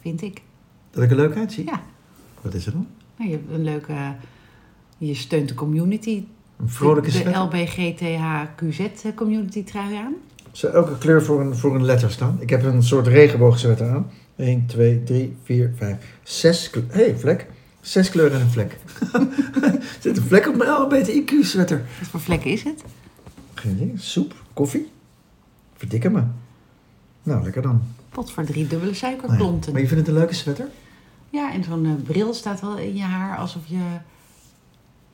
vind ik. Dat ik er leuk uitzie? Ja. Wat is er dan? Nou, je hebt een leuke... Je steunt de community. Een vrolijke de, de? LBGTHQZ community trui aan. Zou elke kleur voor een, voor een letter staan? Ik heb een soort regenboogsweater aan. 1, 2, 3, 4, 5, 6 kleuren. Hé, hey, vlek. Zes kleuren en een vlek. er zit een vlek op mijn LBTIQ-sweater. Wat voor vlek is het? Geen idee. Soep? Koffie? Verdikken me. Nou, lekker dan. Pot voor drie dubbele Nou ja, suikerklonten. Maar je vindt het een leuke sweater? Ja, en zo'n eh, bril staat wel in je haar alsof je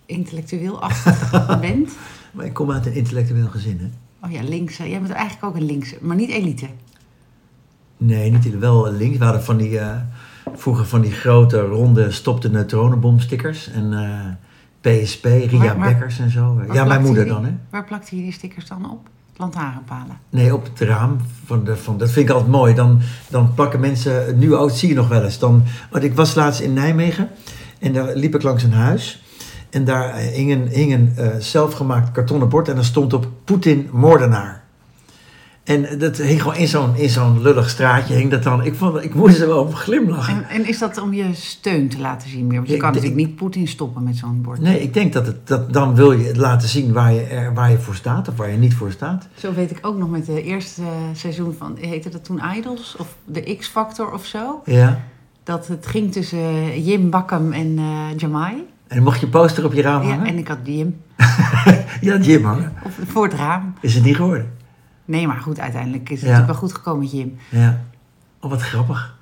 intellectueel achter bent. Maar ik kom uit een intellectueel gezin, hè? Oh ja, links. eh, Jij bent eigenlijk ook een links, maar niet elite. Nee, niet wel links. We hadden van die, eh, vroeger van die grote, ronde, stopte neutronenbomstickers. En eh, PSP, Ria Maar- maar- Bekkers en zo. Ja, mijn moeder je dan, hè? Waar plakte je die stickers dan op? Lantaarnpalen. Nee, op het raam. Van de, van, dat vind ik altijd mooi. Dan, dan plakken mensen, nu oud zie je nog wel eens. Dan, want ik was laatst in Nijmegen en daar liep ik langs een huis. En daar hing een, hing een eh, zelfgemaakt kartonnen bord en daar stond op Poetin moordenaar. En dat hing gewoon in zo'n, in zo'n lullig straatje hing dat dan. Ik, vond, ik moest er wel op glimlachen. En, en is dat om je steun te laten zien meer? Want je kan natuurlijk niet Poetin stoppen met zo'n bord. Nee, ik denk dat, het, dat dan wil je laten zien waar je, er, waar je voor staat of waar je niet voor staat. Zo weet ik ook nog met de eerste eh, seizoen van, heette dat toen Idols? Of de X-Factor of zo? Ja. Dat het ging tussen eh, Jim Bakkam en eh Jamai. En mocht je poster op je raam Ja, hangen? en ik had Jim Ja, Jim hangen. op, voor het raam. Is het niet geworden? Nee, maar goed, uiteindelijk is het Ja. natuurlijk wel goed gekomen Jim. Ja. Oh, wat grappig.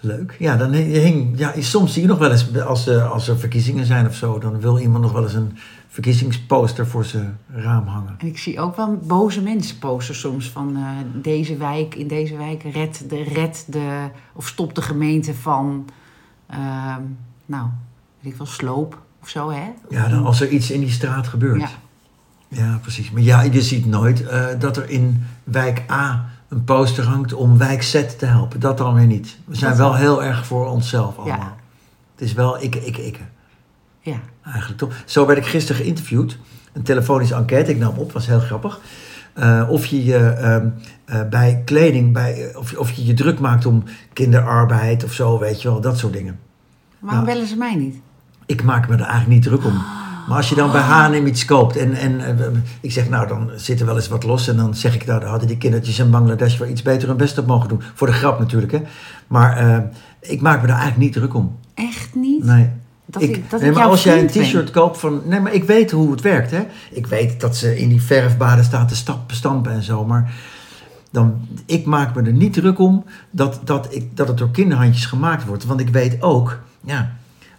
Leuk. Ja, dan hing, ja, soms zie je nog wel eens, als, als er verkiezingen zijn of zo, dan wil iemand nog wel eens een verkiezingsposter voor zijn raam hangen. En ik zie ook wel boze mensen posten soms van eh, deze wijk, in deze wijk, red de, red de, of stop de gemeente van, ehm, nou, weet ik wel, sloop of zo, hè? Ja, dan als er iets in die straat gebeurt. Ja. Ja, precies. Maar ja, je ziet nooit eh, dat er in wijk A een poster hangt om wijk Z te helpen. Dat dan weer niet. We zijn Dat wel heel erg voor onszelf allemaal. Ja. Het is wel ikke, ikke, ikke. Ja. Eigenlijk toch. Zo werd ik gisteren geïnterviewd. Een telefonische enquête. Ik nam op, was heel grappig. Eh, of je je ehm, eh, bij kleding, bij, of, je- of je je druk maakt om kinderarbeid of zo, weet je wel, dat soort dingen. Waarom Ja. bellen ze mij niet? Ik maak me er eigenlijk niet druk om. Maar als je dan bij H&M iets koopt en, en eh, ik zeg, nou, dan zit er wel eens wat los. En dan zeg ik, nou, dan hadden die kindertjes in Bangladesh wel iets beter hun best op mogen doen. Voor de grap natuurlijk, hè. Maar eh, ik maak me daar eigenlijk niet druk om. Echt niet? Nee. Dat ik, ik, dat nee, maar als jij een t-shirt koopt van... Nee, maar ik weet hoe het werkt, hè. Ik weet dat ze in die verfbaden staan te stampen en zo, maar... Dan, ik maak me er niet druk om dat, dat, ik, dat het door kinderhandjes gemaakt wordt. Want ik weet ook, ja,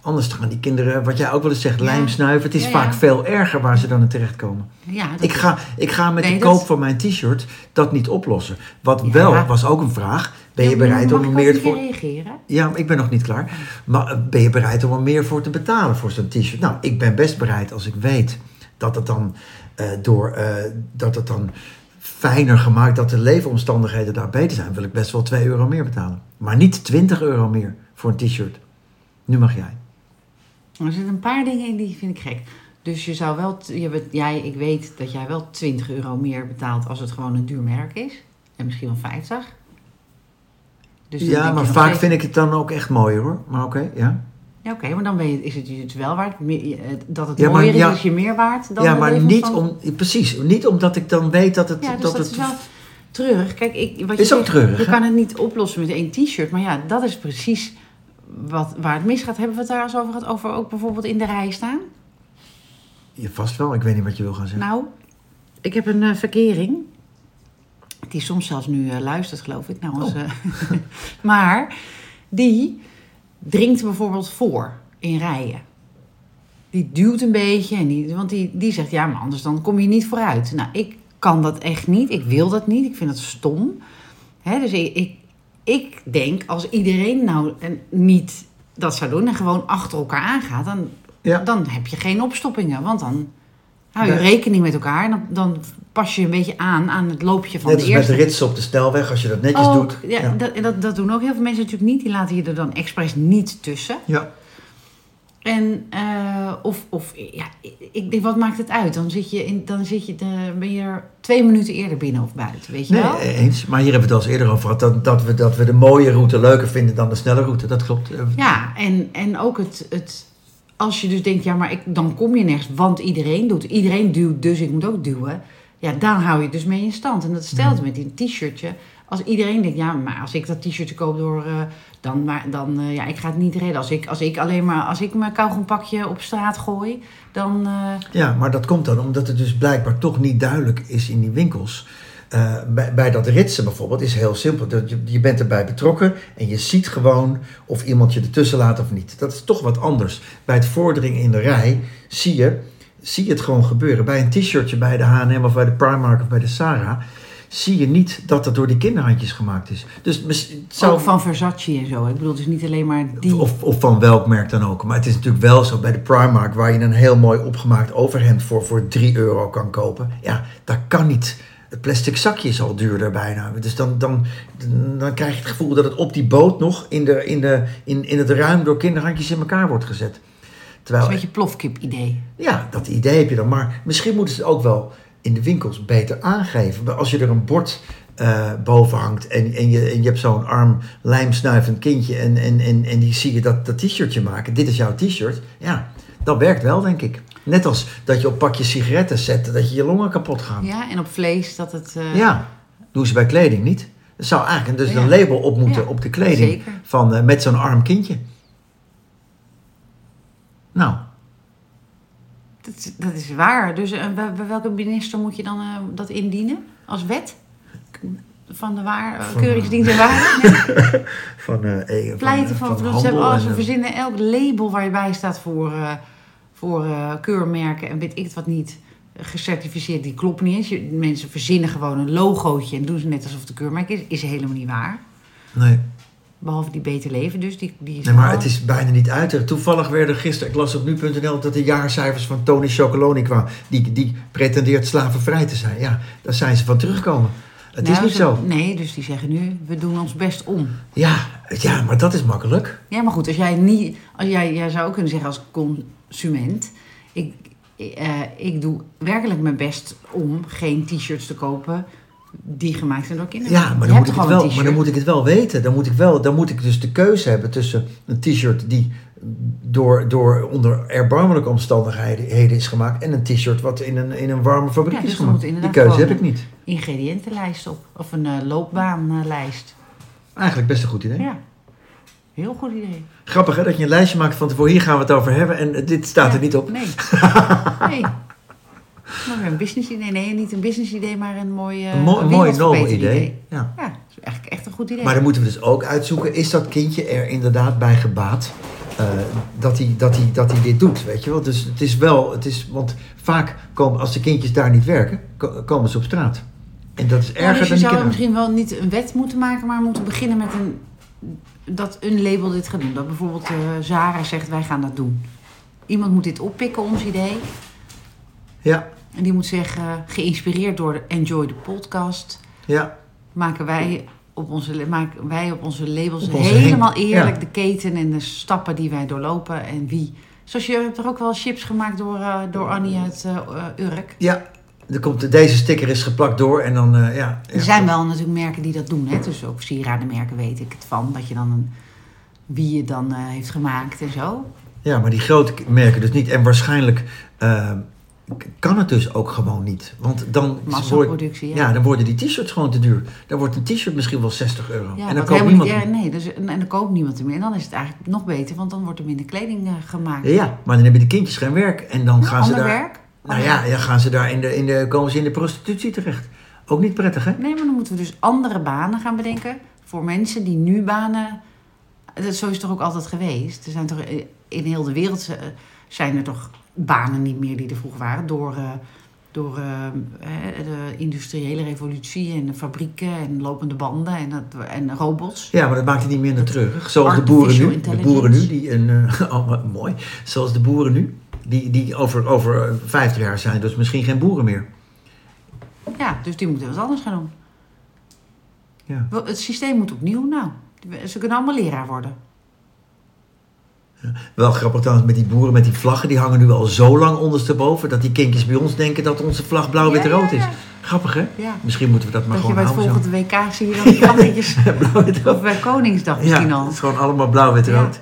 anders gaan die kinderen, wat jij ook wel eens zegt, Ja. lijm snuiven. Het is Ja, vaak ja. veel erger waar ze dan in terechtkomen. Ja, Ik ga, ik ga met Nee, de koop van mijn t-shirt dat niet oplossen. Wat wel, was ook een vraag. Ben je bereid om er meer voor... reageren? Ja, ik ben nog niet klaar. Maar eh, ben je bereid om er meer voor te betalen voor zo'n t-shirt? Nou, ik ben best bereid als ik weet dat het dan eh, door eh, dat het dan fijner gemaakt, dat de leefomstandigheden daar beter zijn, wil ik best wel 2 euro meer betalen. Maar niet 20 euro meer voor een t-shirt. Nu mag jij. Er zitten een paar dingen in die vind ik gek. Dus je zou wel, je jij, ik weet dat jij wel 20 euro meer betaalt als het gewoon een duur merk is. En misschien wel 50. Dus ja, maar vaak vind ik het dan ook echt mooier hoor. Maar oké, ja. Ja, oké, maar dan je, is het je het wel waard. Eh, Dat het Ja, maar mooier ja- is, is je meer waard dan Ja, maar niet om, precies, niet omdat ik dan weet dat het... Ja, dus dat dat, het is wel treurig. Kijk, ik, wat Is je ook zegt, treurig, Je hè? kan het niet oplossen met één t-shirt. Maar ja, dat is precies wat, waar het misgaat. Hebben we het daar eens over gehad? Over ook bijvoorbeeld in de rij staan? Ja, vast wel. Ik weet niet wat je wil gaan zeggen. Nou, ik heb een eh, verkering. Die soms zelfs nu eh, luistert, geloof ik. Nou, Oh. maar die dringt bijvoorbeeld voor in rijen. Die duwt een beetje. En die, want die, die zegt, ja, maar anders dan kom je niet vooruit. Nou, ik kan dat echt niet. Ik wil dat niet. Ik vind dat stom. Dus ik, ik, ik denk, als iedereen nou en niet dat zou doen... en gewoon achter elkaar aangaat... dan, Ja. dan heb je geen opstoppingen. Want dan hou je Nee. rekening met elkaar... en dan, dan pas je een beetje aan aan het loopje van Net de als met eerste. de ritsen op de snelweg, als je dat netjes Ook, doet. ja, ja. Dat, en dat, dat doen ook heel veel mensen natuurlijk niet. Die laten je er dan expres niet tussen. Ja. En, eh, of, of ja, ik denk, wat maakt het uit? Dan, zit je in, dan, zit je, dan ben je er twee minuten eerder binnen of buiten, weet je Nee, wel? eens. Maar hier hebben we het al eens eerder over gehad. Dat, dat, we, dat we de mooie route leuker vinden dan de snelle route. Dat klopt. Eh, Ja, en, en ook het, het... Als je dus denkt, ja, maar ik, dan kom je nergens, want iedereen doet. Iedereen duwt, dus ik moet ook duwen. Ja, dan hou je dus mee in stand. En dat stelt met die t-shirtje. Als iedereen denkt, ja, maar als ik dat t-shirtje koop door... eh, dan, maar, dan eh, ja, ik ga het niet redden. Als ik, als ik alleen maar, als ik mijn kauwgompakje op straat gooi, dan... eh, Ja, maar dat komt dan omdat het dus blijkbaar toch niet duidelijk is in die winkels. Bij, bij dat ritsen bijvoorbeeld is heel simpel. Je, je bent erbij betrokken en je ziet gewoon of iemand je ertussen laat of niet. Dat is toch wat anders. Bij het vorderingen in de rij zie je, zie het gewoon gebeuren. Bij een t-shirtje bij de H&M of bij de Primark of bij de Sarah zie je niet dat dat door die kinderhandjes gemaakt is. Dus het zou... Ook van Versace en zo. Ik bedoel dus niet alleen maar die... Of, of van welk merk dan ook. Maar het is natuurlijk wel zo bij de Primark, waar je een heel mooi opgemaakt overhemd voor, voor 3 euro kan kopen. Ja, dat kan niet. Het plastic zakje is al duurder bijna. Dus dan, dan, dan krijg je het gevoel dat het op die boot nog in, de, in, de, in, in het ruim door kinderhandjes in elkaar wordt gezet. Dat is Terwijl, een beetje plofkip idee. ja, dat idee heb je dan. Maar misschien moeten ze het ook wel in de winkels beter aangeven. Als je er een bord eh, boven hangt en, en, je, en je hebt zo'n arm lijmsnuivend kindje en, en, en, en die zie je dat, dat t-shirtje maken. Dit is jouw t-shirt. Ja, dat werkt wel, denk ik. Net als dat je op pakjes sigaretten zet, dat je je longen kapot gaan. Ja, en op vlees dat het... eh, Ja, doen ze bij kleding niet. Er zou eigenlijk dus Ja. een label op moeten Ja, op de kleding zeker. van eh, met zo'n arm kindje. Nou, Dat, is- dat is waar. Dus eh, bij, bij welke minister moet je dan eh, dat indienen? Als wet? Van de waar, eh, Van- keuringsdienst en? Nee. van, eh, eh, Pleiten van, van van, handel als en, we eh, verzinnen elk label waar je bij staat voor, eh, voor eh, keurmerken en weet ik het wat niet eh, gecertificeerd, die klopt niet eens. Je, mensen verzinnen gewoon een logootje en doen ze net alsof het een keurmerk is. Is helemaal niet waar. Nee. Behalve die Beter Leven dus. Die, die Nee, maar het is bijna niet uit. Toevallig werden gisteren, ik las op nu.nl, dat de jaarcijfers van Tony Chocoloni kwamen. Die, die pretendeert slavenvrij te zijn. Ja, daar zijn ze van teruggekomen. Het is Nou, niet ze- zo. Nee, dus die zeggen nu, we doen ons best om. Ja, ja, maar dat is makkelijk. Ja, maar goed, als jij niet, als jij, jij zou ook kunnen zeggen als consument, ik, eh, ik doe werkelijk mijn best om geen t-shirts te kopen die gemaakt zijn door kinderen. Ja, maar dan, moet ik het wel, maar dan moet ik het wel weten. Dan moet ik, wel, dan moet ik dus de keuze hebben tussen een t-shirt die door, door onder erbarmelijke omstandigheden is gemaakt en een t-shirt wat in een, in een warme fabriek Ja, is dus gemaakt. Die keuze heb ik niet. ingrediëntenlijst op of een eh, loopbaanlijst. Eigenlijk best een goed idee. Ja, heel goed idee. Grappig hè, dat je een lijstje maakt van tevoren. Hier gaan we het over hebben en dit staat er niet op. Nee. nee. Maar een business idee. Nee, niet een business idee, maar een mooi, eh Een mooi, nobel idee. Ja. Ja, dat is eigenlijk echt een goed idee. Maar dan moeten we dus ook uitzoeken, is dat kindje er inderdaad bij gebaat eh, dat hij dat hij dat hij dit doet, weet je wel? Dus het is wel, het is, want vaak komen, als de kindjes daar niet werken, ko- komen ze op straat. En dat is Ja, erger dus je dan die zou misschien wel niet een wet moeten maken, maar moeten beginnen met een, dat een label dit gaat doen. Dat bijvoorbeeld eh Zara zegt, wij gaan dat doen. Iemand moet dit oppikken, ons idee. Ja, En die moet zeggen, geïnspireerd door Enjoy the Podcast, ja, maken wij op onze, maken wij op onze labels Op onze helemaal eerlijk ja. de keten en de stappen die wij doorlopen en wie. Zoals je hebt er ook wel chips gemaakt door, eh, door Annie uit eh, eh, Urk. ja. Er komt, deze sticker is geplakt door en dan, ja. Er zijn wel natuurlijk merken die dat doen. Hè? Dus ook sieradenmerken weet ik het van. Dat je dan een, wie het dan heeft gemaakt en zo. Ja, maar die grote merken dus niet. En waarschijnlijk kan het dus ook gewoon niet. Want dan, wordt, ja. ja, dan worden die t-shirts gewoon te duur. Dan wordt een t-shirt misschien wel 60 euro. Ja, en dan koopt niemand erg- Nee, dus, en, en dan koopt niemand er meer. En dan is het eigenlijk nog beter, want dan wordt er minder kleding eh, gemaakt. Ja, maar dan hebben de kindjes geen werk. En dan gaan ze daar... werk? Nou ja, dan gaan ze daar in de, in de, komen ze in de prostitutie terecht. Ook niet prettig, hè? Nee, maar dan moeten we dus andere banen gaan bedenken. Voor mensen die nu banen... Dat, zo is het toch ook altijd geweest. Er zijn toch eh, in heel de wereld eh, zijn er toch banen niet meer die er vroeger waren. Door, eh, door eh, eh, de industriële revolutie en de fabrieken en lopende banden en, dat, en robots. Ja, maar dat maakt het niet minder treurig. Zoals de boeren nu. De boeren nu, die een... oh, mooi. Zoals de boeren nu. Die, die over, over eh, 50 jaar zijn dus misschien geen boeren meer. Ja, dus die moeten wat anders gaan doen. Ja. Wel, Het systeem moet opnieuw. Nou, ze kunnen allemaal leraar worden. Wel grappig trouwens met die boeren met die vlaggen. Die hangen nu al zo lang ondersteboven. Dat die kindjes bij ons denken dat onze vlag blauw, wit, Ja, rood ja, is. ja. Grappig hè? Ja. Misschien moeten we dat maar Dat je gewoon bij het houden. volgende WK zie je dan die vlaggetjes. blauw, wit, rood. of bij Koningsdag misschien Ja, al. het is gewoon allemaal blauw, wit, Ja. rood.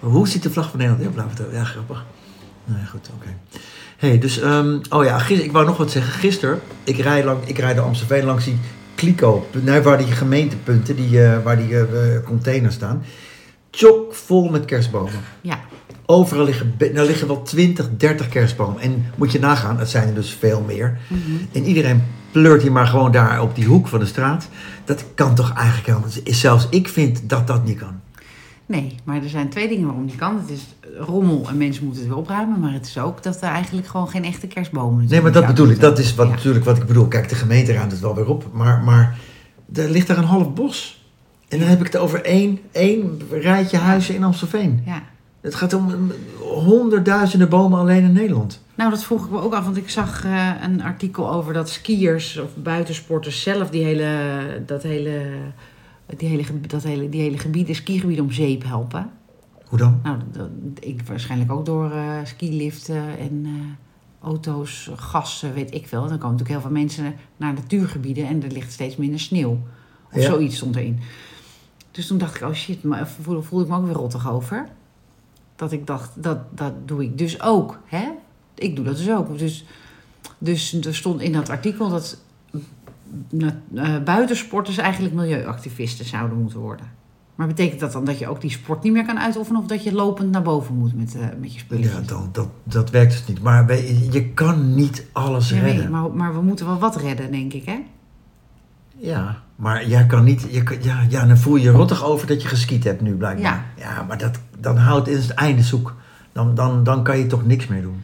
Hoe ziet de vlag van Nederland? Ja, blauw, wit, rood. Ja, grappig. Nee, goed, oké. hey, dus, ehm, oh ja, gis- ik wou nog wat zeggen. Gisteren, ik rijd, lang, ik rijd door Amstelveen langs die Kliko, nou, waar die gemeentepunten, die, eh, waar die eh, eh, containers staan. Chock vol met kerstbomen. Ja. Overal liggen, nou liggen wel 20, 30 kerstbomen. En moet je nagaan, het zijn er dus veel meer. Mhm. En iedereen pleurt hier maar gewoon daar op die hoek van de straat. Dat kan toch eigenlijk helemaal... Zelfs ik vind dat dat niet kan. Nee, maar er zijn twee dingen waarom die kan. Het is rommel en mensen moeten het weer opruimen. Maar het is ook dat er eigenlijk gewoon geen echte kerstbomen Nee, maar dat bedoel ik. Dat is wat, Ja. natuurlijk wat ik bedoel. Kijk, de gemeente ruimt het wel weer op. Maar, maar er ligt daar een half bos. En dan heb ik het over één, één rijtje huizen in Amstelveen. Ja. Het gaat om honderdduizenden bomen alleen in Nederland. Nou, dat vroeg ik me ook af, want ik zag eh, een artikel over dat skiers of buitensporters zelf die hele, dat hele, die hele, dat hele, die hele gebieden, skigebieden om zeep helpen. Hoe dan? Nou, dat, ik waarschijnlijk ook door eh skiliften en eh, auto's, gas, eh, weet ik veel. Dan komen natuurlijk heel veel mensen naar natuurgebieden en er ligt steeds minder sneeuw. Of Ja. zoiets stond erin. Dus toen dacht ik, oh shit, maar voelde, voelde ik me ook weer rottig over. Dat ik dacht, dat, dat doe ik dus ook. Hè? Ik doe dat dus ook. Dus, dus er stond in dat artikel dat eh, buitensporters eigenlijk milieuactivisten zouden moeten worden. Maar betekent dat dan dat je ook die sport niet meer kan uitoefenen... of dat je lopend naar boven moet met, eh, met je spulletjes? Ja, dan, dat, dat werkt dus niet. Maar je, je kan niet alles Ja, nee, redden. maar, maar we moeten wel wat redden, denk ik, hè? Ja, maar jij kan niet... Je kan, ja, ja, dan voel je je rottig over dat je geskiet hebt nu blijkbaar. Ja, maar dat, dan houdt het einde zoek. Dan, dan, dan kan je toch niks meer doen.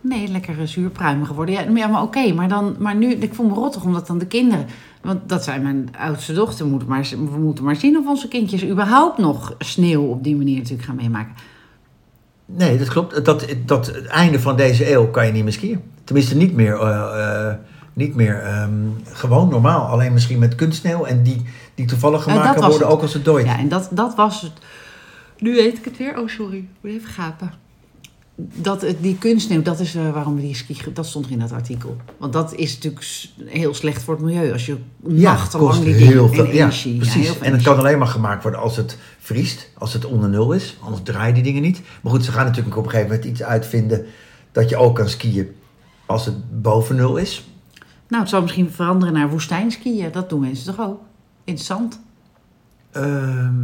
Nee, lekker eh, zuurpruimig geworden. Ja, maar- ja, oké, maar, dan, maar nu, ik voel me rottig omdat dan de kinderen... Want dat zijn mijn oudste dochter. We moeten, maar, we moeten maar zien of onze kindjes überhaupt nog sneeuw op die manier natuurlijk gaan meemaken. Nee, dat klopt. Dat, dat, het einde van deze eeuw kan je niet meer skiën. Tenminste, niet meer, eh, eh, niet meer ehm, gewoon normaal. Alleen misschien met kunstsneeuw. En die, die toevallig dat gemaakt kan worden het. ook als het dooit. Ja, en dat, dat was het. Nu weet ik het weer. Oh, sorry. Ik moet even gapen. Dat, het- die kunstsneeuw, dat is eh, waarom we die ski... Dat stond er in dat artikel. Want dat is natuurlijk heel slecht voor het milieu. Als je Ja, nachtenlang kost die heel veel. en Ja, energie... precies. heel veel en het kan alleen maar gemaakt worden als het vriest. Als het onder nul is. Anders draaien die dingen niet. Maar goed, ze gaan natuurlijk op een gegeven moment iets uitvinden... dat je ook kan skiën als het boven nul is. Nou, het zou misschien veranderen naar woestijnskiën. Dat doen mensen toch ook? In het zand. Ehm,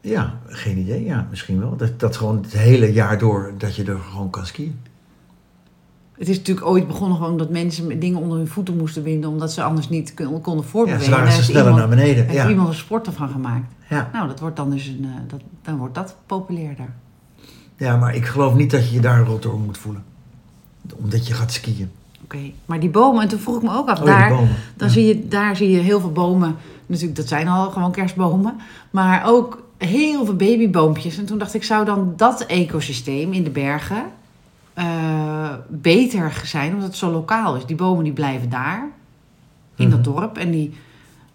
ja, geen idee. Ja, misschien wel. Dat, dat gewoon het hele jaar door dat je er gewoon kan skiën. Het is natuurlijk ooit begonnen gewoon dat mensen dingen onder hun voeten moesten binden... omdat ze anders niet kon- konden Ja, voorbewegen. ze waren heeft sneller naar beneden. heeft Ja. iemand een sport ervan gemaakt. Ja. Nou, dat wordt dan dus een... eh, dat, dan wordt dat populairder. ja, maar ik geloof niet dat je je daar rot door moet voelen. Omdat je gaat skiën. Oké, maar die bomen, en toen vroeg ik me ook af, Oh, daar, dan Ja. zie je, daar zie je heel veel bomen. Natuurlijk, dat zijn al gewoon kerstbomen. Maar ook heel veel babyboompjes. En toen dacht ik, zou dan dat ecosysteem in de bergen eh, beter zijn, omdat het zo lokaal is? Die bomen die blijven daar, in dat Mhm. dorp. En die,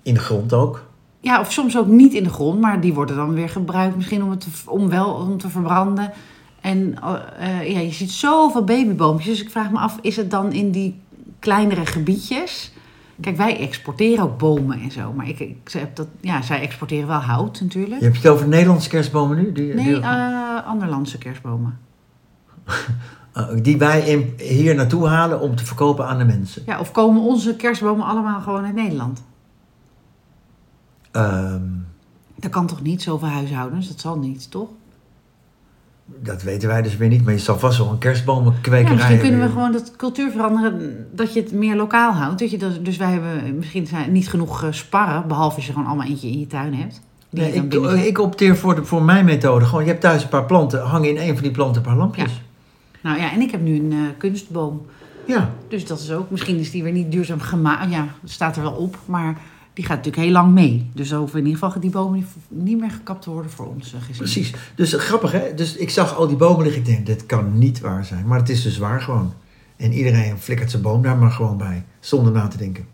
In de grond ook. ja, of soms ook niet in de grond, maar die worden dan weer gebruikt misschien om, het te, om wel om te verbranden. En eh, ja, je ziet zoveel babyboompjes. Dus ik vraag me af, is het dan in die kleinere gebiedjes? Kijk, wij exporteren ook bomen en zo. Maar ik, ik heb dat, ja, zij exporteren wel hout natuurlijk. Je hebt het over Nederlandse kerstbomen nu? Die, nee, die, eh anderlandse kerstbomen. uh, die wij in, hier naartoe halen om te verkopen aan de mensen. Ja, of komen onze kerstbomen allemaal gewoon uit Nederland? Ehm, Dat kan toch niet, zoveel huishoudens? Dat zal niet, toch? Dat weten wij dus weer niet. Maar je zal vast wel een kerstbomenkwekerij Ja, misschien kunnen we gewoon dat cultuur veranderen, dat je het meer lokaal houdt. Dat je dat, dus wij hebben misschien zijn niet genoeg eh, sparren, behalve als je gewoon allemaal eentje in je tuin hebt. Nee, je ik, ik opteer voor, de, voor mijn methode. Gewoon, je hebt thuis een paar planten. Hang in een van die planten een paar lampjes. Nou ja, en ik heb nu een eh, kunstboom. Ja. Dus dat is ook, misschien is die weer niet duurzaam gemaakt. Ja, staat er wel op, maar die gaat natuurlijk heel lang mee. Dus dan hoeven in ieder geval die bomen niet- meer gekapt te worden voor ons eh, gezin. Precies. Dus eh, grappig hè. Dus ik zag al die bomen liggen. Ik denk, dit kan niet waar zijn. Maar het is dus waar gewoon. En iedereen flikkert zijn boom daar maar gewoon bij. Zonder na te denken.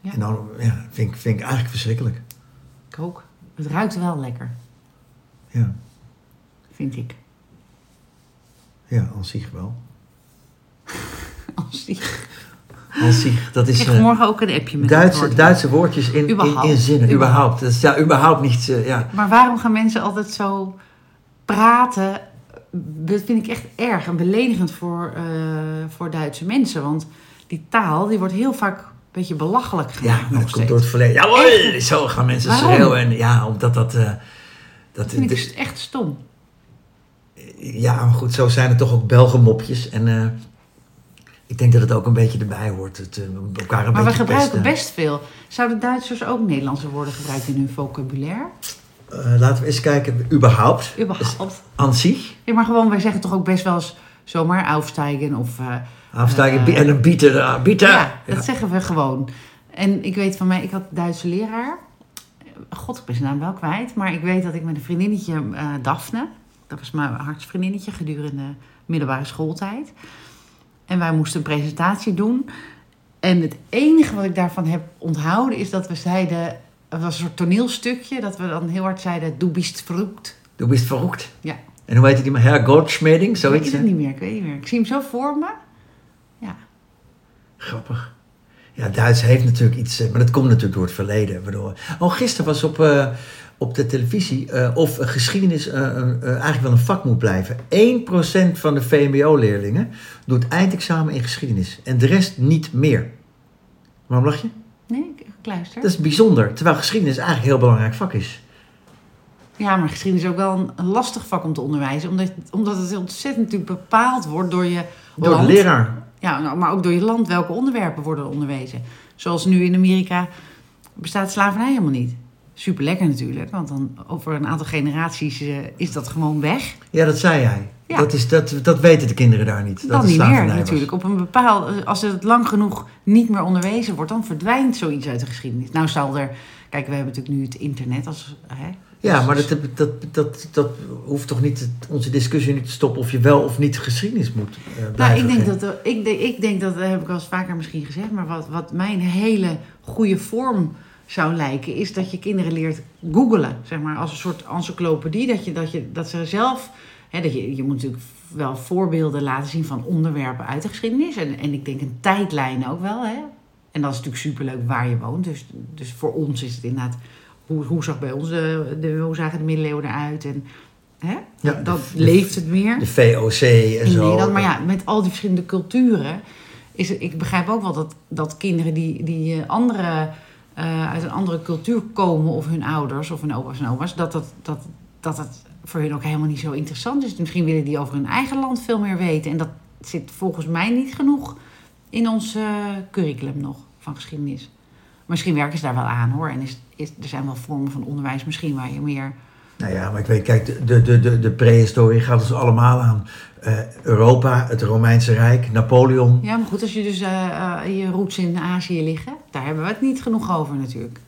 Ja. En dan ja, vind, ik, vind ik eigenlijk verschrikkelijk. Ik ook. Het ruikt wel lekker. Ja. vind ik. Ja, aan zich wel. Als die... Aan zich, dat Ik is... krijg eh, morgen ook een appje met Duitse, woord. Duitse woordjes in, in, Überhaupt. in zinnen. Überhaupt. Dat is ja, überhaupt niet... eh, ja. Maar waarom gaan mensen altijd zo praten? Dat vind ik echt erg en beledigend voor, eh, voor Duitse mensen. Want die taal die wordt heel vaak een beetje belachelijk ja, gemaakt. maar nog dat komt steeds. door het verleden. Jawohl! Zo gaan mensen Waarom? schreeuwen. En, ja, omdat dat... dat Dat vind dus- ik echt stom. ja, maar goed, zo zijn er toch ook Belgenmopjes. En ik denk dat het ook een beetje erbij hoort. Het, eh, elkaar een Maar we gebruiken pesten. best veel. Zouden Duitsers ook Nederlandse woorden gebruiken in hun vocabulaire? Eh, laten we eens kijken. Überhaupt. Überhaupt. Aan zich. Ja, maar gewoon, wij zeggen toch ook best wel eens zomaar aufsteigen of... Afstijgen Eh, en een bieten. bieten. Ja, dat zeggen we gewoon. En ik weet van mij, ik had een Duitse leraar. God, ik ben zijn naam wel kwijt. Maar ik weet dat ik met een vriendinnetje, Daphne. Dat was mijn hartsvriendinnetje gedurende middelbare schooltijd. En wij moesten een presentatie doen. En het enige wat ik daarvan heb onthouden is dat we zeiden... Het was een soort toneelstukje, dat we dan heel hard zeiden... Du bist verrückt. Du bist verroekt. Ja. En hoe heet die maar? Herr Goldschmeding, Weet zoiets. je dat hè? niet meer? Ik weet niet meer. Ik zie hem zo voor me. Ja. Grappig. Ja, Duits heeft natuurlijk iets, eh, maar dat komt natuurlijk door het verleden. Waardoor... Oh, gisteren was op, eh, op de televisie eh, of geschiedenis eh, eh, eigenlijk wel een vak moet blijven. 1% van de VMBO-leerlingen doet eindexamen in geschiedenis en de rest niet meer. Waarom lach je? Nee, ik, luister. Dat is bijzonder, terwijl geschiedenis eigenlijk een heel belangrijk vak is. Ja, maar geschiedenis is ook wel een, een lastig vak om te onderwijzen. Omdat, omdat het ontzettend natuurlijk bepaald wordt door je Door land. de leraar. Ja, nou, maar ook door je land welke onderwerpen worden onderwezen. Zoals nu in Amerika bestaat slavernij helemaal niet. Super lekker natuurlijk, want dan over een aantal generaties eh, is dat gewoon weg. Ja, dat zei jij. Ja. Dat, is, dat, dat weten de kinderen daar niet. dat dan het niet meer natuurlijk. Op een bepaald, als het lang genoeg niet meer onderwezen wordt, dan verdwijnt zoiets uit de geschiedenis. Nou zal er, kijk, we hebben natuurlijk nu het internet als. Hè, Ja, maar dat, dat, dat, dat hoeft toch niet onze discussie niet te stoppen of je wel of niet geschiedenis moet eh, Nou, ik denk, dat, ik, denk, ik denk dat, dat heb ik al eens vaker misschien gezegd, maar wat, wat mij een hele goede vorm zou lijken, is dat je kinderen leert googelen, zeg maar, als een soort encyclopedie, dat, je, dat, je, dat ze zelf, hè, dat je, je moet natuurlijk wel voorbeelden laten zien van onderwerpen uit de geschiedenis, en, en ik denk een tijdlijn ook wel, hè. En dat is natuurlijk superleuk waar je woont, dus, dus voor ons is het inderdaad, hoe, hoe zag bij ons de, de, hoe zagen de middeleeuwen eruit, en hè, Ja, dat de- leeft het meer De VOC en zo. Maar ja, met al die verschillende culturen. Is ik begrijp ook wel dat, dat kinderen die, die eh, andere, eh, uit een andere cultuur komen, of hun ouders of hun opa's en oma's, dat, dat, dat, dat het voor hun ook helemaal niet zo interessant is. Misschien willen die over hun eigen land veel meer weten. En dat zit volgens mij niet genoeg in ons eh, curriculum nog van geschiedenis. Misschien werken ze daar wel aan hoor. En is, is, er zijn wel vormen van onderwijs misschien waar je meer. Nou ja, maar ik weet, kijk, de, de, de, de, prehistorie gaat ons allemaal aan. Eh, Europa, het Romeinse Rijk, Napoleon. Ja, maar goed, als je dus je roots in Azië liggen, daar hebben we het niet genoeg over natuurlijk.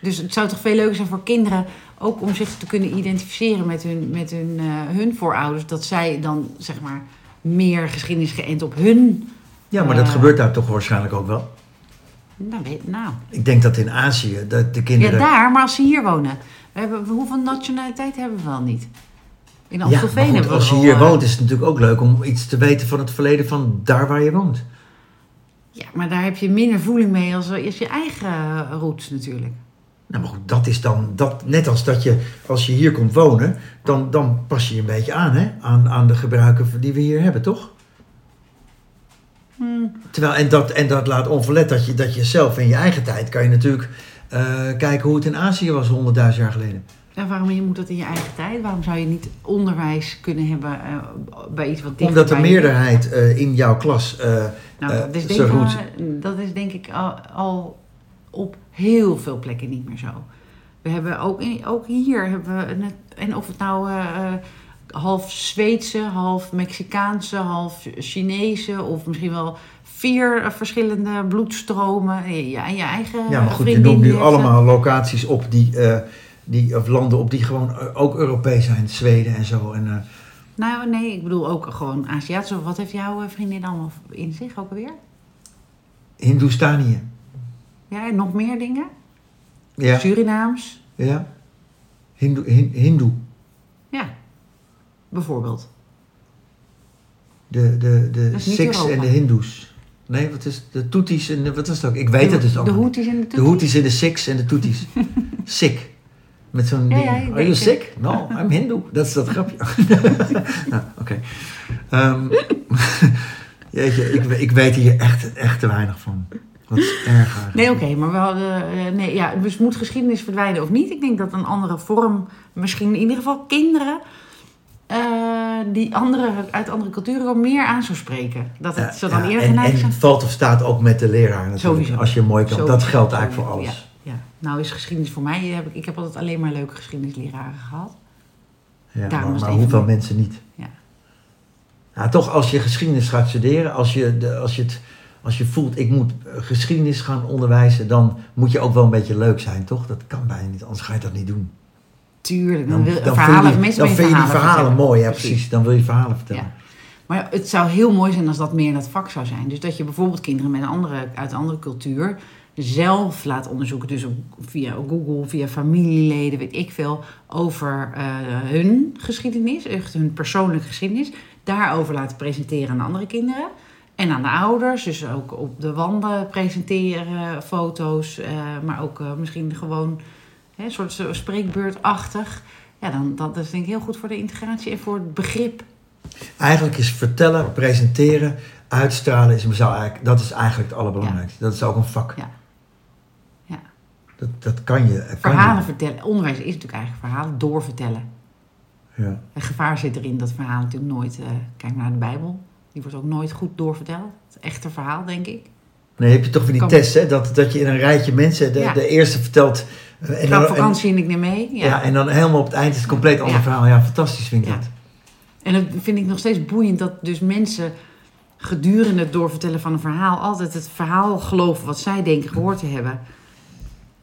Dus het zou toch veel leuker zijn voor kinderen, ook om zich te kunnen identificeren met hun, met hun, eh, hun voorouders, dat zij dan zeg maar meer geschiedenis geënt op hun. Ja, maar dat Eh. gebeurt daar toch waarschijnlijk ook wel. Nou, weet, nou. Ik denk dat in Azië, dat de Ja, kinderen... daar, maar als ze hier wonen. We hebben, hoeveel nationaliteit hebben we wel niet? In Ja, Amstelveen goed, hebben we als je hier eh, woont is het natuurlijk ook leuk om iets te weten van het verleden van daar waar je woont. Ja, maar daar heb je minder voeling mee als, als je eigen roots natuurlijk. Nou, maar goed, dat is dan, dat, net als dat je, als je hier komt wonen, dan, dan pas je je een beetje aan, hè? Aan, aan de gebruiken die we hier hebben, toch? Hmm. Terwijl, en dat, en dat laat onverlet dat je, dat je zelf in je eigen tijd kan je natuurlijk eh, kijken hoe het in Azië was honderdduizend jaar geleden. Waarom je moet dat in je eigen tijd? Waarom zou je niet onderwijs kunnen hebben eh, bij iets wat dichter Omdat de meerderheid eh, in jouw klas eh, Nou, dat, is denk, ik, dat is denk ik al, al op heel veel plekken niet meer zo. We hebben ook, in- ook hier hebben we net, en of het nou half Zweedse, half Mexicaanse, half Chinese of misschien wel vier verschillende bloedstromen. Ja, en je eigen Ja, maar goed, je noemt nu allemaal locaties op die, die, of landen op die gewoon eh, ook Europees zijn. Zweden en zo. En, eh, Nou, nee, ik bedoel ook gewoon Aziatisch. Wat heeft jouw eh, vriendin allemaal in zich ook alweer? Hindoestanië. Ja, en nog meer dingen? Ja, Surinaams. ja. Hindoe. Hin, Hindoe. Ja, bijvoorbeeld. De, de, de Dat Sikhs en de Hindoes. Nee, wat is de Toeties en de, wat is het ook? Ik weet het dus ook De. Houthis en de De Tutsis. Houthis en de Sikhs en de Toeties. Sikh. Met zo'n ding. ja, Are you sick? No, I'm Hindu. Dat is dat grapje. nou, oké. Ehm, jeetje, ik, ik weet hier echt, echt te weinig van. Wat is erg. Nee, oké, maar we hadden. eh, nee, ja, dus moet geschiedenis verdwijnen of niet? Ik denk dat een andere vorm, misschien in ieder geval kinderen. eh, die andere, uit andere culturen wel meer aan zou spreken. Dat het Ja, zo dan eerder en, geneigd en zijn. het valt of staat ook met de leraar natuurlijk. Sowieso. Als je mooi kan. Dat geldt eigenlijk voor alles. Nou is geschiedenis voor mij, heb ik, ik heb altijd alleen maar leuke geschiedenisleraren gehad. Ja, Daarom maar, maar hoeveel mensen niet? Ja. Ja, toch als je geschiedenis gaat studeren, als je, de, als je, het, als je voelt ik moet eh, geschiedenis gaan onderwijzen, dan moet je ook wel een beetje leuk zijn, toch? Dat kan bijna niet, anders ga je dat niet doen. Tuurlijk, dan, Dan, verhalen, vind je, dan vind je die verhalen vertellen. mooi, ja precies. Dan wil je verhalen vertellen. Ja. Maar het zou heel mooi zijn als dat meer in dat vak zou zijn. Dus dat je bijvoorbeeld kinderen met een andere, uit een andere cultuur zelf laat onderzoeken. Dus via Google, via familieleden, weet ik veel, over eh, hun geschiedenis, echt hun persoonlijke geschiedenis. Daarover laten presenteren aan andere kinderen. En aan de ouders, dus ook op de wanden presenteren, foto's, eh, maar ook eh, misschien gewoon hè, een soort spreekbeurtachtig. Ja, dan, dat is denk ik heel goed voor de integratie en voor het begrip Eigenlijk is vertellen, presenteren, uitstralen, is, dat is eigenlijk het allerbelangrijkste. Dat is ook een vak. Ja. Dat, dat kan je. Kan Verhalen je. vertellen. Onderwijs is natuurlijk eigenlijk verhalen doorvertellen. Ja. Het gevaar zit erin dat verhalen natuurlijk nooit... eh, kijk naar de Bijbel. Die wordt ook nooit goed doorverteld. Het echte verhaal, denk ik. Nee, heb je toch weer die Kan- test, hè? Dat, dat je in een rijtje mensen, de, Ja. de eerste vertelt. eh, En dan, vakantie en ik neem mee. Ja. ja. en dan helemaal op het eind is het een compleet ander verhaal. Ja, fantastisch vind ik Ja. dat. En dat vind ik nog steeds boeiend dat dus mensen gedurende het doorvertellen van een verhaal altijd het verhaal geloven wat zij denken gehoord te hebben.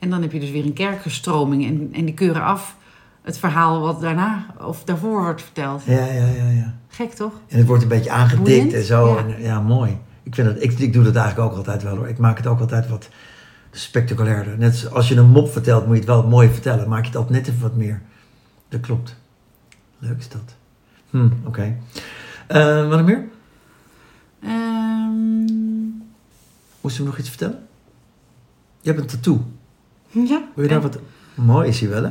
En dan heb je dus weer een kerkgestroming en, en die keuren af het verhaal wat daarna of daarvoor wordt verteld. Ja, ja, ja, ja. Gek toch? En het wordt een beetje aangedikt Boeiend, en zo. ja. En, ja, mooi. Ik, vind dat, ik, ik doe dat eigenlijk ook altijd wel hoor. Ik maak het ook altijd wat spectaculairder. Net als je een mop vertelt, moet je het wel mooi vertellen. Maak je het altijd net even wat meer. Dat klopt. Leuk is dat. Hm, oké. Eh, wat nog meer? Ehm, Moesten we nog iets vertellen? Je hebt een tattoo. Ja. Wil je daar wat... Mooi is hij wel, hè?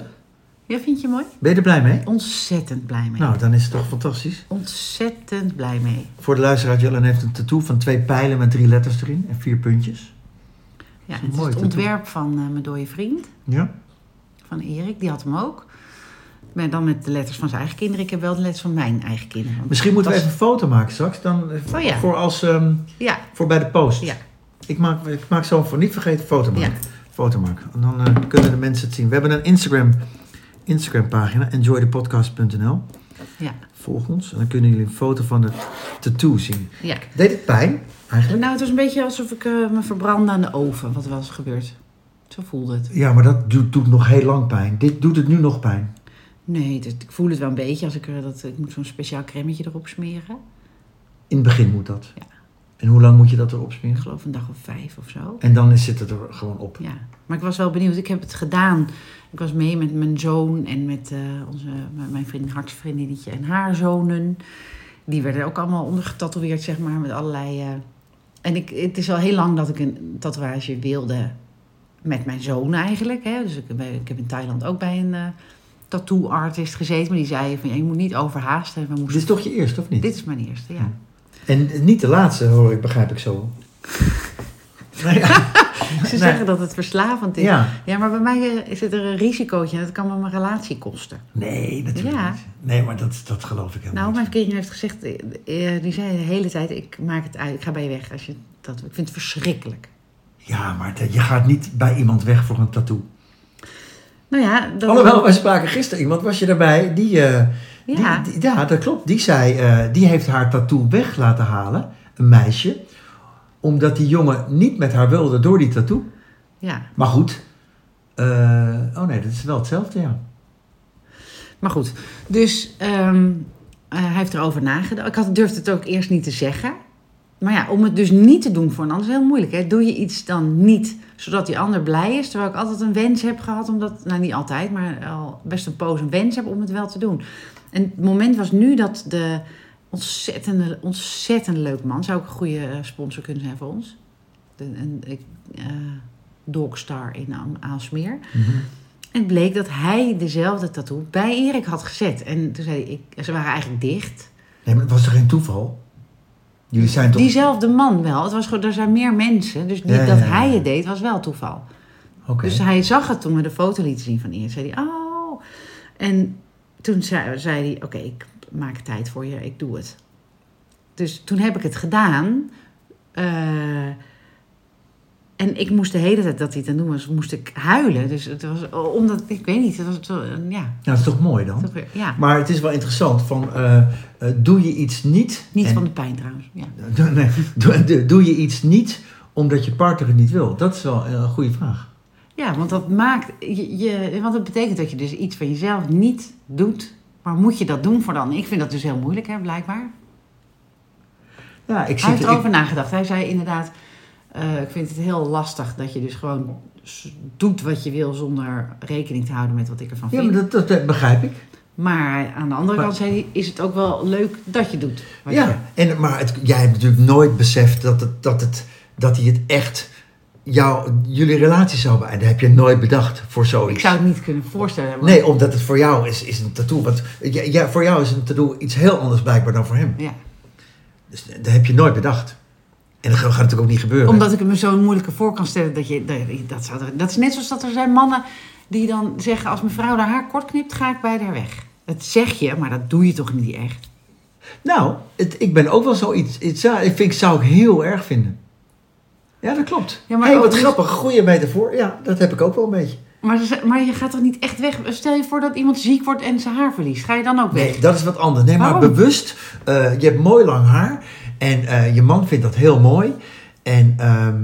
Ja, vind je mooi? Ben je er blij mee? Ontzettend blij mee. Nou, dan is het toch fantastisch. Ontzettend blij mee. Voor de luisteraar, Jellen heeft een tattoo van twee pijlen met drie letters erin en vier puntjes. Ja, is het is het tattoo. ontwerp van eh, mijn dode vriend, Ja? van Erik. Die had hem ook. Maar dan met de letters van zijn eigen kinderen. Ik heb wel de letters van mijn eigen kinderen. Misschien moeten we dat even een foto maken straks. Dan, eh, Oh ja. Voor, als, ehm, Ja, voor bij de post. Ja. Ik, maak, ik maak zo voor niet vergeten foto maken. Ja. Foto maken. En dan eh, kunnen de mensen het zien. We hebben een Instagram, Instagram pagina. Enjoythepodcast.nl ja, Volg ons. En dan kunnen jullie een foto van het tattoo zien. ja. Deed het pijn eigenlijk? Nou, het was een beetje alsof ik eh, me verbrandde aan de oven. Wat was gebeurd. Zo voelde het. Ja, maar dat doet, doet nog heel lang pijn. Dit doet het nu nog pijn. Nee, ik voel het wel een beetje. Als ik, er dat, ik moet zo'n speciaal cremmetje erop smeren. In het begin moet dat. Ja. En hoe lang moet je dat erop Ik smeren? geloof een dag of vijf of zo. En dan zit het er gewoon op. Ja, maar ik was wel benieuwd. Ik heb het gedaan. Ik was mee met mijn zoon en met eh, onze, mijn vriendin, hartsvriendinnetje en haar zonen. Die werden ook allemaal ondergetatoeëerd, zeg maar, met allerlei... eh, En ik, het is al heel lang dat ik een tatoeage wilde met mijn zoon eigenlijk. Hè. Dus ik, ik heb in Thailand ook bij een eh tattoo artist gezeten. Maar die zei van, ja, je moet niet overhaasten. We Dit is toch je eerste, of niet? Dit is mijn eerste, ja. En niet de laatste, hoor ik, begrijp ik zo. Ja. Ze Nee. zeggen dat het verslavend is. Ja, ja. maar bij mij eh, zit er een risicootje. en Dat kan me mijn relatie kosten. Nee, natuurlijk Ja. niet. Nee, maar dat, dat geloof ik helemaal Nou, mijn vriendin heeft gezegd, eh, eh, die zei de hele tijd, ik maak het uit, ik ga bij je weg. Als je dat, ik vind het verschrikkelijk. Ja, maar je gaat niet bij iemand weg voor een tattoo. Nou ja, dat, Alhoewel, wij spraken gisteren iemand, was je daarbij, die... ja, Die, die- ja, dat klopt. Die zei, eh, die heeft haar tattoo weg laten halen, een meisje, omdat die jongen niet met haar wilde door die tattoo. ja. Maar goed. eh, oh nee, dat is wel hetzelfde, ja. Maar goed, dus ehm, eh, hij heeft erover nagedacht. Ik had, durfde het ook eerst niet te zeggen. Maar ja, om het dus niet te doen voor een ander is heel moeilijk. Hè? Doe je iets dan niet, zodat die ander blij is. Terwijl ik altijd een wens heb gehad, omdat, nou niet altijd, maar al best een poos een wens heb om het wel te doen. En het moment was nu dat de ontzettende, ontzettend leuk man, zou ook een goede eh, sponsor kunnen zijn voor ons. De, een, ik, eh, Dogstar in Aal- Aalsmeer. Mhm. En het bleek dat hij dezelfde tattoo bij Erik had gezet. En toen zei hij, ik, ze waren eigenlijk dicht. Nee, maar het was toch geen toeval? Jullie zijn toch... Diezelfde man wel. Het was gewoon, er zijn meer mensen. Dus niet Ja, ja, dat hij het deed, was wel toeval. Dus hij zag het toen we de foto lieten zien van Erik. Zei hij, oh. En toen zei, zei hij, oké, ik maak tijd voor je. Ik doe het. Dus toen heb ik het gedaan. Eh, en ik moest de hele tijd dat hij het aan het doen was, moest ik huilen. Dus het was, omdat, ik weet niet, het was zo, ja. Nou, dat is toch mooi dan? toch ja. Maar het is wel interessant van, eh, eh, doe je iets niet... Niet en- van de pijn trouwens. Ja. Doe- nee, doe, doe- doe je iets niet omdat je partner het niet wil? Dat is wel een goede vraag. Ja, want dat maakt je, je, want dat betekent dat je dus iets van jezelf niet doet. Maar moet je dat doen voor dan? Ik vind dat dus heel moeilijk, hè, blijkbaar. Ja, ik Hij zit... heeft ik- erover nagedacht. Hij zei inderdaad, eh, ik vind het heel lastig dat je dus gewoon doet wat je wil zonder rekening te houden met wat ik ervan ja, vind. maar Maar, dat, dat begrijp ik. aan de andere Maar- kant zei is het ook wel leuk dat je doet. wat je- Ja, en, maar het, jij hebt natuurlijk nooit beseft dat, het, dat, het, dat hij het echt... Jou, jullie relatie zou beëindigen. Dat heb je nooit bedacht voor zoiets. Ik zou het niet kunnen voorstellen. Nee, omdat het voor jou is, is een tattoo. Want ja, ja, voor jou is een tattoo iets heel anders blijkbaar dan voor hem. Ja. Dus dat heb je nooit bedacht. En dat gaat natuurlijk ook niet gebeuren. Omdat ik het me zo moeilijker voor kan stellen dat je. Dat, dat, zou, dat is net zoals dat er zijn mannen die dan zeggen: als mijn vrouw haar haar kort knipt, ga ik bij haar weg. Dat zeg je, maar dat doe je toch niet echt? Nou, het, ik ben ook wel zoiets. iets zou- ik vind, zou ik heel erg vinden. Ja, dat klopt. Ja, maar hey, ook wat grappig. Goeie metafoor. Ja, dat heb ik ook wel een beetje. Maar, maar je gaat toch niet echt weg? Stel je voor dat iemand ziek wordt en zijn haar verliest. Ga je dan ook weg? Nee, dat is wat anders. Nee, maar bewust. eh, je hebt mooi lang haar. En eh, je man vindt dat heel mooi. En, ehm,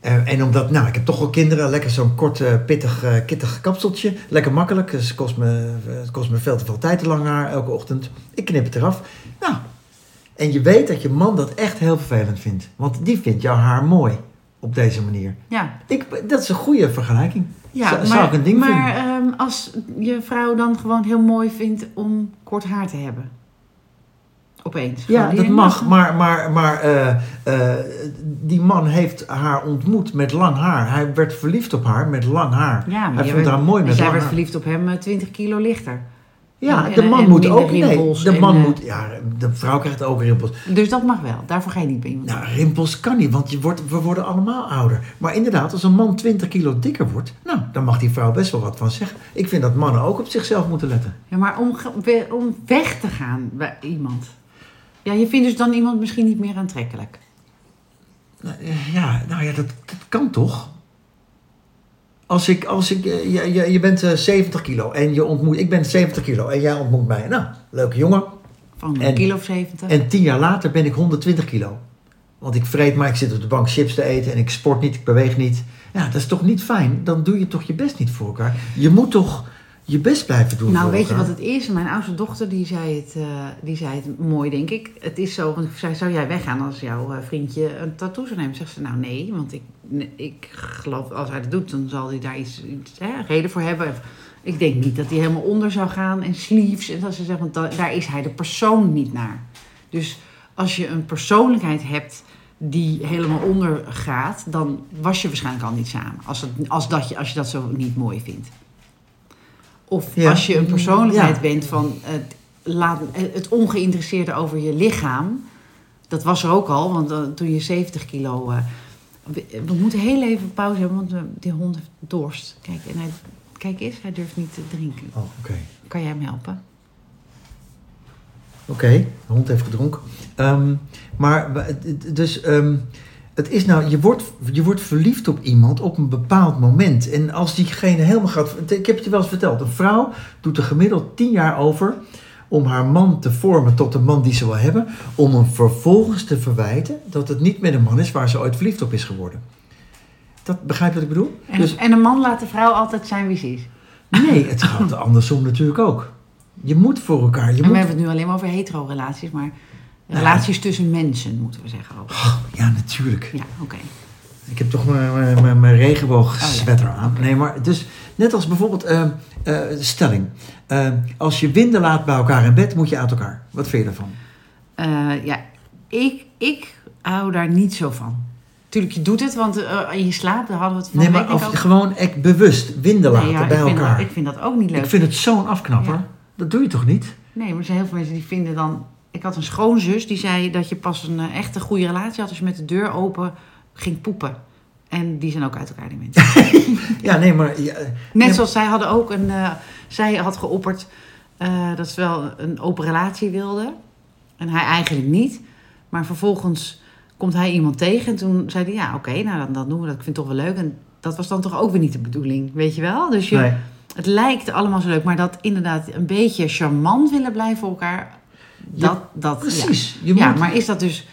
eh, en omdat, nou, ik heb toch wel kinderen. Lekker zo'n kort, eh, pittig, kittig kapseltje. Lekker makkelijk. Dus het kost, me, het kost me veel te veel tijd te lang haar elke ochtend. Ik knip het eraf. Nou, en je weet dat je man dat echt heel vervelend vindt. Want die vindt jouw haar mooi. Op deze manier. Ja, Ik, dat is een goede vergelijking. ja Zou- maar, zou ik een ding maar vinden. ehm, als je vrouw dan gewoon heel mooi vindt om kort haar te hebben. Opeens. Ja, dat mag, maar, maar, maar eh, eh, die man heeft haar ontmoet met lang haar. Hij werd verliefd op haar met lang haar. Ja, maar Hij vond werd- haar mooi met zij lang werd haar. verliefd op hem eh, 20 kilo lichter. Ja, En- de man en moet ook. Nee, rimpels de man eh, moet. Ja, de vrouw krijgt ook rimpels. Dus dat mag wel. Daarvoor ga je niet bij iemand. Nou, rimpels kan niet, want je wordt, we worden allemaal ouder. Maar inderdaad, als een man 20 kilo dikker wordt, nou, dan mag die vrouw best wel wat van zeggen. Ik vind dat mannen ook op zichzelf moeten letten. Ja, maar om, om weg te gaan bij iemand. Ja, je vindt dus dan iemand misschien niet meer aantrekkelijk. Nou, eh, Ja, nou ja, dat, dat kan toch? Als ik, als ik, eh, je, je, je bent eh, 70 kilo en je ontmoet, ik ben 70 kilo en jij ontmoet mij. Nou, leuke jongen. Van een En- kilo of 70. En tien jaar later ben ik 120 kilo. Want ik vreet maar, ik zit op de bank chips te eten en ik sport niet, ik beweeg niet. Ja, dat is toch niet fijn? Dan doe je toch je best niet voor elkaar. Je moet toch je best blijven doen nou, weet je wat het is? Mijn oudste dochter die zei, het, eh, die zei het mooi, denk ik. Het is zo, want ik zei, zou jij weggaan als jouw eh, vriendje een tattoo zou nemen? Zegt ze, nou nee, want ik, ik geloof, als hij dat doet, dan zal hij daar iets, iets hè, reden voor hebben. Ik denk niet dat hij helemaal onder zou gaan en sleeves. En dat ze zegt, want da- daar is hij de persoon niet naar. Dus als je een persoonlijkheid hebt die helemaal onder gaat, dan was je waarschijnlijk al niet samen. Als, het, als, dat je, als je dat zo niet mooi vindt. Of Ja. als je een persoonlijkheid Ja. bent van het, laat, het ongeïnteresseerde over je lichaam. Dat was er ook al, want eh, toen je 70 kilo. eh, we, we moeten heel even pauze hebben, want eh, die hond heeft dorst. Kijk, en hij, kijk eens, hij durft niet te drinken. Oh, oké. Kan jij hem helpen? Oké, de hond heeft gedronken. Ehm, maar, dus, ehm, het is nou, je wordt, je wordt verliefd op iemand op een bepaald moment. En als diegene helemaal gaat... Ik heb het je wel eens verteld. Een vrouw doet er gemiddeld tien jaar over om haar man te vormen tot de man die ze wil hebben. Om hem vervolgens te verwijten dat het niet meer de man is waar ze ooit verliefd op is geworden. Dat begrijp je wat ik bedoel? En, Dus en een man laat de vrouw altijd zijn wie ze is. nee, het gaat andersom natuurlijk ook. Je moet voor elkaar. Je En moet we hebben het nu alleen maar over hetero-relaties, maar Relaties tussen mensen, moeten we zeggen ook. Oh, ja, natuurlijk. Ja, oké. Ik heb toch mijn, mijn, mijn, Oh, ja. aan. Nee, maar dus net als bijvoorbeeld eh, eh, stelling. Eh, als je winden laat bij elkaar in bed, moet je uit elkaar. Wat vind je daarvan? Eh, ja, ik, ik hou daar niet zo van. Tuurlijk, je doet het, want eh, in je slaap, daar hadden we het van Nee, de maar of ook. gewoon echt bewust winden laten Nee, ja, bij ik vind elkaar. Dat, ik vind dat ook niet leuk. Ik vind het zo'n afknapper. Ja. Dat doe je toch niet? Nee, maar er zijn heel veel mensen die vinden dan... Ik had een schoonzus die zei dat je pas een eh, echte goede relatie had... als je met de deur open ging poepen. En die zijn ook uit elkaar, die mensen. Ja, nee, maar... ja, Net zoals zij hadden ook een... eh, zij had geopperd eh, dat ze wel een open relatie wilde. En hij eigenlijk niet. Maar vervolgens komt hij iemand tegen. En toen zei hij, ja, oké, nou dan, dan doen we dat. Ik vind het toch wel leuk. En dat was dan toch ook weer niet de bedoeling, weet je wel? Dus je, nee. het lijkt allemaal zo leuk. Maar dat inderdaad een beetje charmant willen blijven voor elkaar... Dat, dat. Precies. Ja, moet, maar is dat dus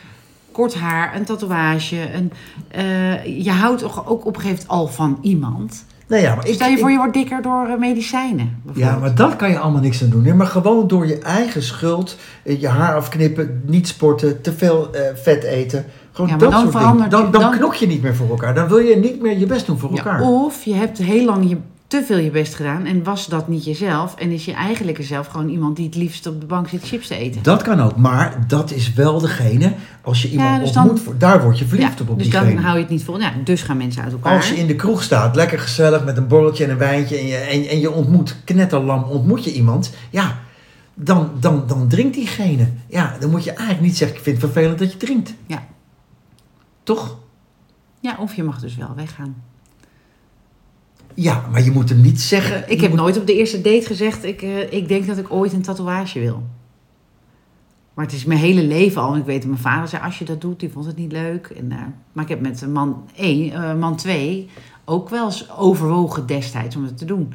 kort haar, een tatoeage? Een, eh, je houdt toch ook op een gegeven moment al van iemand? Nee, ja, maar ik, Stel je ik- voor, je wordt dikker door eh, medicijnen. Ja, maar dat kan je allemaal niks aan doen. Maar gewoon door je eigen schuld, eh, je haar afknippen, niet sporten, te veel vet eten. Gewoon Ja, dat dan soort dingen. Dan, dan, dan- knok je niet meer voor elkaar. Dan wil je niet meer je best doen voor Ja, elkaar. of je hebt heel lang je, te veel je best gedaan en was dat niet jezelf. En is je eigenlijke zelf gewoon iemand die het liefst op de bank zit chips te eten. Dat kan ook, maar dat is wel degene, als je iemand dus ontmoet, voor- daar word je verliefd Ja, op, op dus dan hou je het niet vol. Ja, dus gaan mensen uit elkaar. Als je in de kroeg staat, lekker gezellig met een borreltje en een wijntje en je, en, en je ontmoet, knetterlam ontmoet je iemand, ja, dan, dan, dan drinkt diegene. Ja, dan moet je eigenlijk niet zeggen, ik vind het vervelend dat je drinkt. Ja. Toch? Ja, of je mag dus wel weggaan. Ja, maar je moet hem niet zeggen. Ik heb moet- nooit op de eerste date gezegd, ik, eh, ik denk dat ik ooit een tatoeage wil. Maar het is mijn hele leven al. En ik weet dat mijn vader zei, als je dat doet, die vond het niet leuk. En, eh, maar ik heb met man 1, eh, man 2 ook wel eens overwogen destijds om het te doen.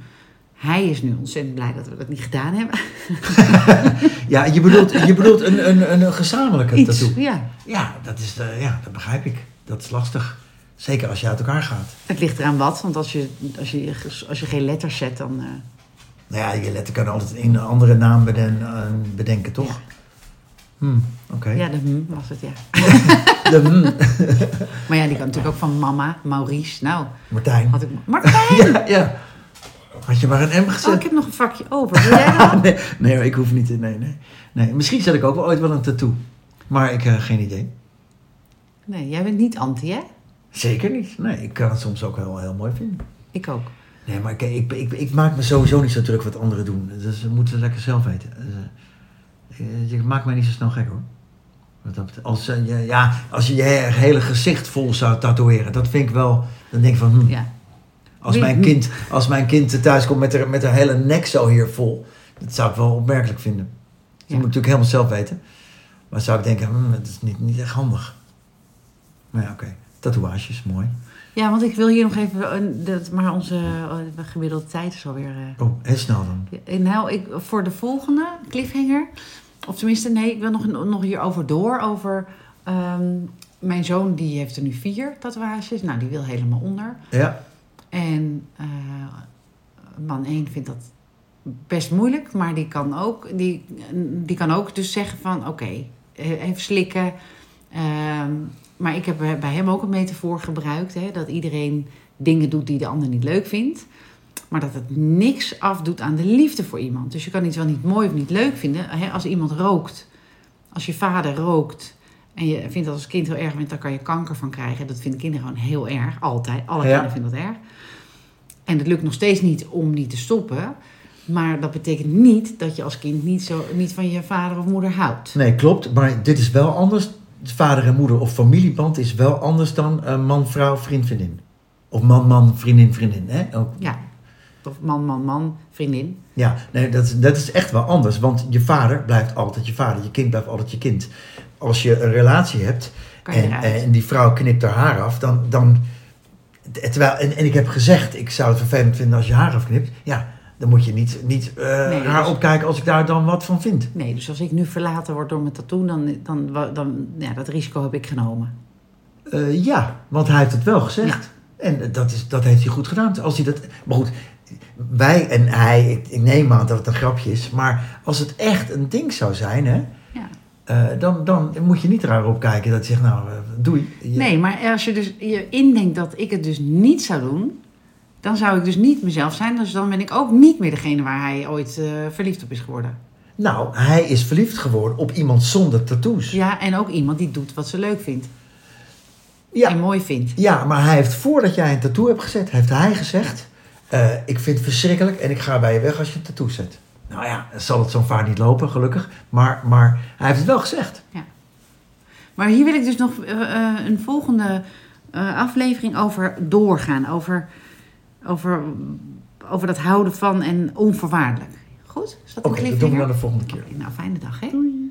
Hij is nu ontzettend blij dat we dat niet gedaan hebben. Ja, je bedoelt, je bedoelt een, een, een, gezamenlijke Iets, tattoo. ja. Ja, dat, is, ja, dat begrijp ik. Dat is lastig. Zeker als je uit elkaar gaat. Het ligt eraan wat, want als je, als je, als je geen letters zet, dan... eh, Nou ja, je letter kan altijd een andere naam beden, eh, bedenken, toch? Ja. Hm, oké. Ja, de hm was het, ja. De, hm, Maar ja, die kan natuurlijk ook van mama, Maurice. Nou, Martijn. had ik... Martijn! Ja, ja. Had je maar een M gezet? Oh, ik heb nog een vakje over. Wil jij dat? nee, nee, ik hoef niet. te- Nee, nee. nee, misschien zet ik ook wel ooit wel een tattoo. Maar ik heb geen idee. Nee, jij bent niet anti, hè? Zeker niet. Nee, ik kan het soms ook wel heel mooi vinden. Ik ook. Nee, maar ik, ik, ik, ik maak me sowieso niet zo druk wat anderen doen. Dus ze moeten het lekker zelf weten. Dus, je maakt mij niet zo snel gek hoor. Wat dat betreft. Als, eh, je, ja, als je je hele gezicht vol zou tatoeëren, dat vind ik wel. Dan denk ik van, hm, Ja. als, mijn kind, als mijn kind thuis komt met haar, met haar hele nek zo hier vol, dat zou ik wel opmerkelijk vinden. Dat Ja. moet ik natuurlijk helemaal zelf weten. Maar zou ik denken, hm, dat is niet, niet echt handig. Maar ja, oké. Tatoeages, mooi. Ja, want ik wil hier nog even... een- dat, maar onze eh, gemiddelde tijd is alweer... eh, Oh, heel snel dan. Nou, ik, voor de volgende cliffhanger, of tenminste, nee, ik wil nog, nog hierover door. Over ehm, mijn zoon, die heeft er nu vier tatoeages. Nou, die wil helemaal onder. Ja, En eh, man 1 vindt dat best moeilijk, maar die kan ook, die, die kan ook dus zeggen van oké, eh, even slikken. Ehm, maar ik heb bij hem ook een metafoor gebruikt, hè, dat iedereen dingen doet die de ander niet leuk vindt. Maar dat het niks afdoet aan de liefde voor iemand. Dus je kan iets wel niet mooi of niet leuk vinden. Hè, als iemand rookt, als je vader rookt en je vindt dat als kind heel erg vindt, dan kan je kanker van krijgen. Dat vinden kinderen gewoon heel erg, altijd. Alle Ja. kinderen vinden dat erg. En het lukt nog steeds niet om niet te stoppen. Maar dat betekent niet dat je als kind niet, zo, niet van je vader of moeder houdt. nee, klopt. Maar dit is wel anders. Vader en moeder of familieband is wel anders dan eh, man, vrouw, vriend, vriendin. Of man, man, vriendin, vriendin. Hè? Ook. Ja. Of man, man, man, vriendin. Ja, nee, dat, is- dat is echt wel anders. Want je vader blijft altijd je vader. Je kind blijft altijd je kind. Als je een relatie hebt en, eruit. en die vrouw knipt haar haar af, dan. dan terwijl, en, en ik heb gezegd, ik zou het vervelend vinden als je haar afknipt. Ja, dan moet je niet, niet eh, Nee, haar dus- opkijken als ik daar dan wat van vind. Nee, dus als ik nu verlaten word door mijn tattoo, dan, dan, dan, ja, dat risico heb ik genomen. Eh, ja, want hij heeft het wel gezegd. En dat, is, dat heeft hij goed gedaan. Als hij dat, maar goed, wij en hij, ik, ik neem aan dat het een grapje is. Maar als het echt een ding zou zijn, hè, Ja. eh, dan, dan moet je niet raar opkijken dat je zegt, nou, doei. Je- Nee, maar als je dus je indenkt dat ik het dus niet zou doen, dan zou ik dus niet mezelf zijn. Dus dan ben ik ook niet meer degene waar hij ooit eh, verliefd op is geworden. Nou, hij is verliefd geworden op iemand zonder tattoos. Ja, en ook iemand die doet wat ze leuk vindt en ja, mooi vindt. ja, maar hij heeft voordat jij een tattoo hebt gezet, heeft hij gezegd, eh, ik vind het verschrikkelijk en ik ga bij je weg als je een tattoo zet. Nou ja, zal het zo vaak niet lopen, gelukkig. Maar, maar hij heeft het wel gezegd. Maar hier wil ik dus nog eh, een volgende aflevering over doorgaan. Over, over, over dat houden van en onvoorwaardelijk. Goed? Is dat een Oké, dat doen we dan de volgende keer. Nou, fijne dag hè. Doei.